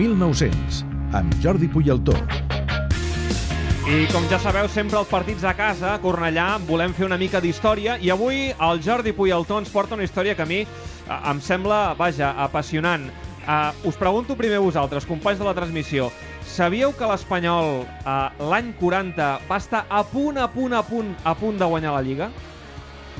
1900, amb Jordi Puyaltó. I com ja sabeu, sempre els partits a casa, a Cornellà, volem fer una mica d'història i avui el Jordi Puyaltó ens porta una història que a mi eh, em sembla, vaja, apassionant. Uh, us pregunto primer vosaltres, companys de la transmissió, sabíeu que l'Espanyol uh, l'any 40 va estar a punt, a punt, a punt, a punt de guanyar la Lliga?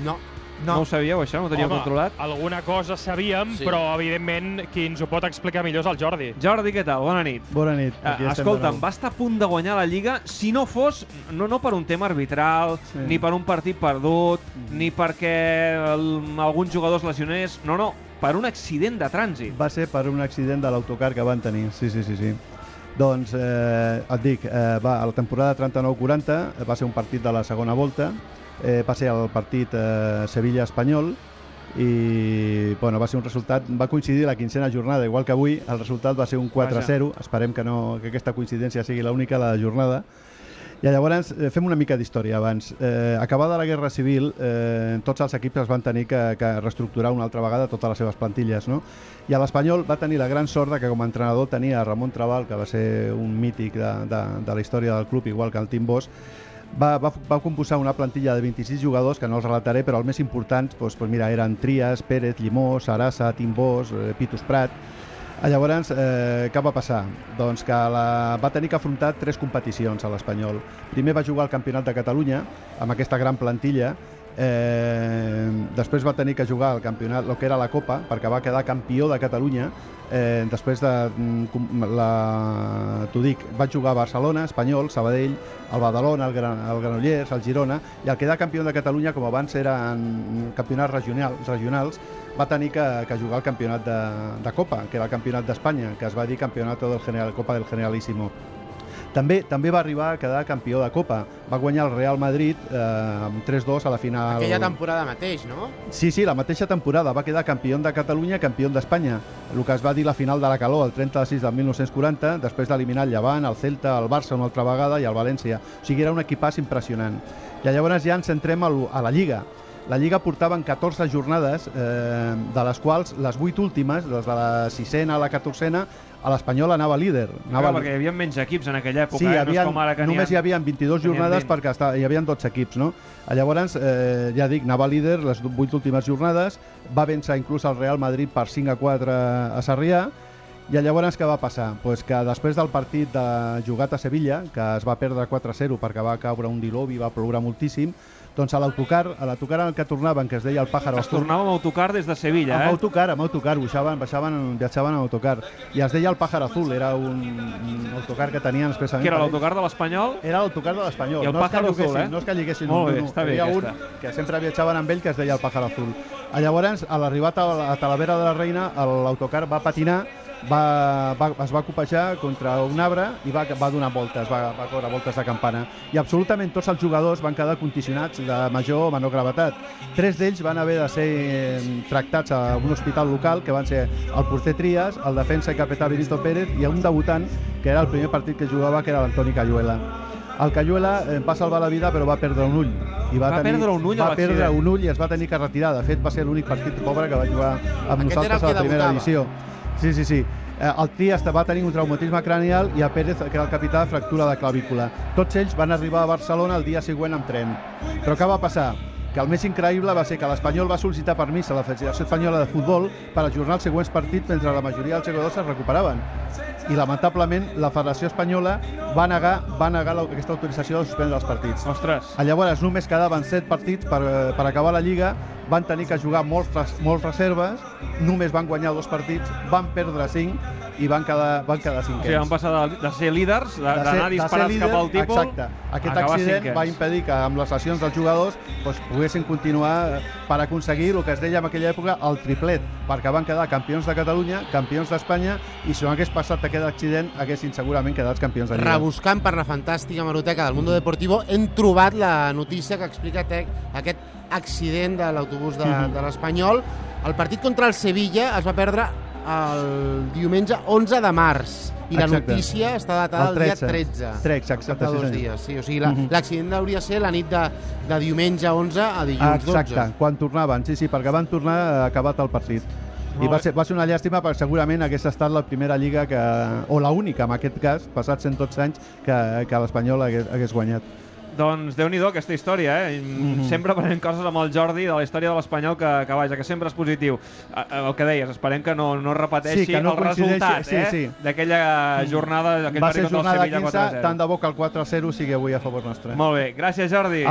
No. No, no ho sabíeu, això? No ho teníeu Home, controlat? alguna cosa sabíem, Sí. però evidentment qui ens ho pot explicar millor és el Jordi. Jordi, què tal? Bona nit. Bona nit. Uh, aquí de escolta'm, va estar a punt de guanyar la Lliga si no fos, no, no per un tema arbitral, Sí. ni per un partit perdut, ni perquè el, alguns jugadors lesioners... No, no, per un accident de trànsit. Va ser per un accident de l'autocar que van tenir, sí, sí, sí. sí. Doncs, eh, et dic, eh, va, a la temporada 39-40 eh, va ser un partit de la segona volta, eh, va ser el partit eh, Sevilla-Espanyol, i bueno, va ser un resultat, va coincidir la quincena jornada, igual que avui, el resultat va ser un 4-0, esperem que, no, que aquesta coincidència sigui l'única de la jornada, i llavors eh, fem una mica d'història abans. Eh, acabada la Guerra Civil, eh, tots els equips es van tenir que, que reestructurar una altra vegada totes les seves plantilles, no? I l'Espanyol va tenir la gran sort que com a entrenador tenia Ramon Trabal, que va ser un mític de, de, de la història del club, igual que el Tim Bosch, va, va, va composar una plantilla de 26 jugadors, que no els relataré, però els més importants doncs, doncs mira, eren Trias, Pérez, Llimós, Sarasa, Tim Bosch, eh, Pitus Prat... Ah, Llavors, eh, què va passar? Doncs que la, va tenir que afrontar tres competicions a l'Espanyol. Primer va jugar al Campionat de Catalunya, amb aquesta gran plantilla, eh, després va tenir que jugar al campionat, el que era la Copa, perquè va quedar campió de Catalunya, eh, després de, mm, la, t'ho dic, va jugar a Barcelona, Espanyol, Sabadell, el Badalona, el, Gran, el Granollers, el Girona, i el quedar campió de Catalunya, com abans eren campionats regionals, regionals va tenir que, que jugar al campionat de, de Copa, que era el campionat d'Espanya, que es va dir campionat del General, Copa del Generalísimo. També també va arribar a quedar campió de Copa. Va guanyar el Real Madrid eh, amb 3-2 a la final. Aquella temporada mateix, no? Sí, sí, la mateixa temporada. Va quedar campió de Catalunya i campió d'Espanya. El que es va dir la final de la calor, el 30 de 6 del 1940, després d'eliminar el Llevant, el Celta, el Barça una altra vegada i el València. O sigui, era un equipàs impressionant. I llavors ja ens centrem a la Lliga. La Lliga portaven 14 jornades, eh, de les quals les 8 últimes, des de la sisena a la 14a, a l'Espanyol anava líder. Anava Anava perquè hi havia menys equips en aquella època, Sí, eh? havia, no és com ara que només hi havia 22 n'hi ha jornades 20. perquè està, hi havia 12 equips, no? Llavors, eh, ja dic, anava líder les 8 últimes jornades, va vèncer inclús el Real Madrid per 5 a 4 a Sarrià, i llavors què va passar? Pues que després del partit de jugat a Sevilla, que es va perdre 4-0 perquè va caure un diluvi, va ploure moltíssim, doncs a l'autocar, a l'autocar en el que tornaven, que es deia el Pájaro Es tornava amb autocar des de Sevilla, amb eh? autocar, amb autocar, baixaven, baixaven, viatjaven amb autocar. I es deia el Pájaro Azul, era un, un autocar que tenien expressament... Que era l'autocar de l'Espanyol? Era l'autocar de l'Espanyol. I el no Pájaro Azul, eh? No és que lliguessin Molt un bé, d'un- està bé Hi havia un que sempre viatjaven amb ell que es deia el Pájaro Azul. Llavors, a l'arribar a, a Talavera de la Reina, l'autocar va patinar, va, va, es va copejar contra un arbre i va, va donar voltes, va, va córrer voltes de campana. I absolutament tots els jugadors van quedar condicionats de major o menor gravetat. Tres d'ells van haver de ser eh, tractats a un hospital local, que van ser el porter Trias, el defensa i capità Benito Pérez i un debutant, que era el primer partit que jugava, que era l'Antoni Cayuela. El Cayuela eh, va salvar la vida però va perdre un ull. I Va perdre un ull a Va perdre un ull i es va tenir que retirar. De fet, va ser l'únic partit pobre que va jugar amb Aquest nosaltres a la primera debutava. edició. Sí, sí, sí. Eh, El Trias va tenir un traumatisme cranial i a Pérez, que era el capità, fractura de clavícula. Tots ells van arribar a Barcelona el dia següent amb tren. Però què va passar? Que el més increïble va ser que l'Espanyol va sol·licitar permís a la Federació Espanyola de Futbol per ajornar els següents partits mentre la majoria dels jugadors es recuperaven. I lamentablement la Federació Espanyola va negar, va negar aquesta autorització de suspendre els partits. Ostres, Llavors només quedaven 7 partits per, eh, per acabar la Lliga, van tenir que jugar molts, molts reserves, només van guanyar dos partits, van perdre 5 i van quedar, van quedar o sigui, cinquens. van passar de, de ser líders, d'anar disparats ser cap líder, al tipus, Exacte. Aquest accident cinquens. va impedir que amb les lesions dels jugadors doncs, poguessin continuar eh, per aconseguir el que es deia en aquella època el triplet, perquè van quedar campions de Catalunya, campions d'Espanya i si no hagués passat aquest accident haguessin segurament quedat campions de Lliga. Rebuscant per la fantàstica hemeroteca del Mundo Deportivo hem trobat la notícia que explica tec, aquest accident de l'autobús de, Mhm. de l'Espanyol. El partit contra el Sevilla es va perdre el diumenge 11 de març i la Exacte. notícia està datada el, El dia 13. 13. 13, exacte, sí, dos senyor. dies, sí. O sigui, la- Mhm. l'accident hauria ser la nit de, de diumenge 11 a dilluns Exacte, 12. quan tornaven, sí, sí, perquè van tornar eh, acabat el partit. I va ser, va ser una llàstima perquè segurament hagués estat la primera lliga que, o la única, en aquest cas, passats 112 anys, que, que l'Espanyol hagués, hagués guanyat. Doncs déu nhi aquesta història, eh? Mm. -hmm. Sempre aprenem coses amb el Jordi de la història de l'Espanyol que, que, vaja, que sempre és positiu. El que deies, esperem que no, no repeteixi Sí, que no el resultat sí, eh? sí. d'aquella jornada, d'aquell partit contra el jornada Sevilla 15, 4-0. tant de bo que el 4-0 sigui avui a favor nostre. Molt bé, gràcies Jordi. El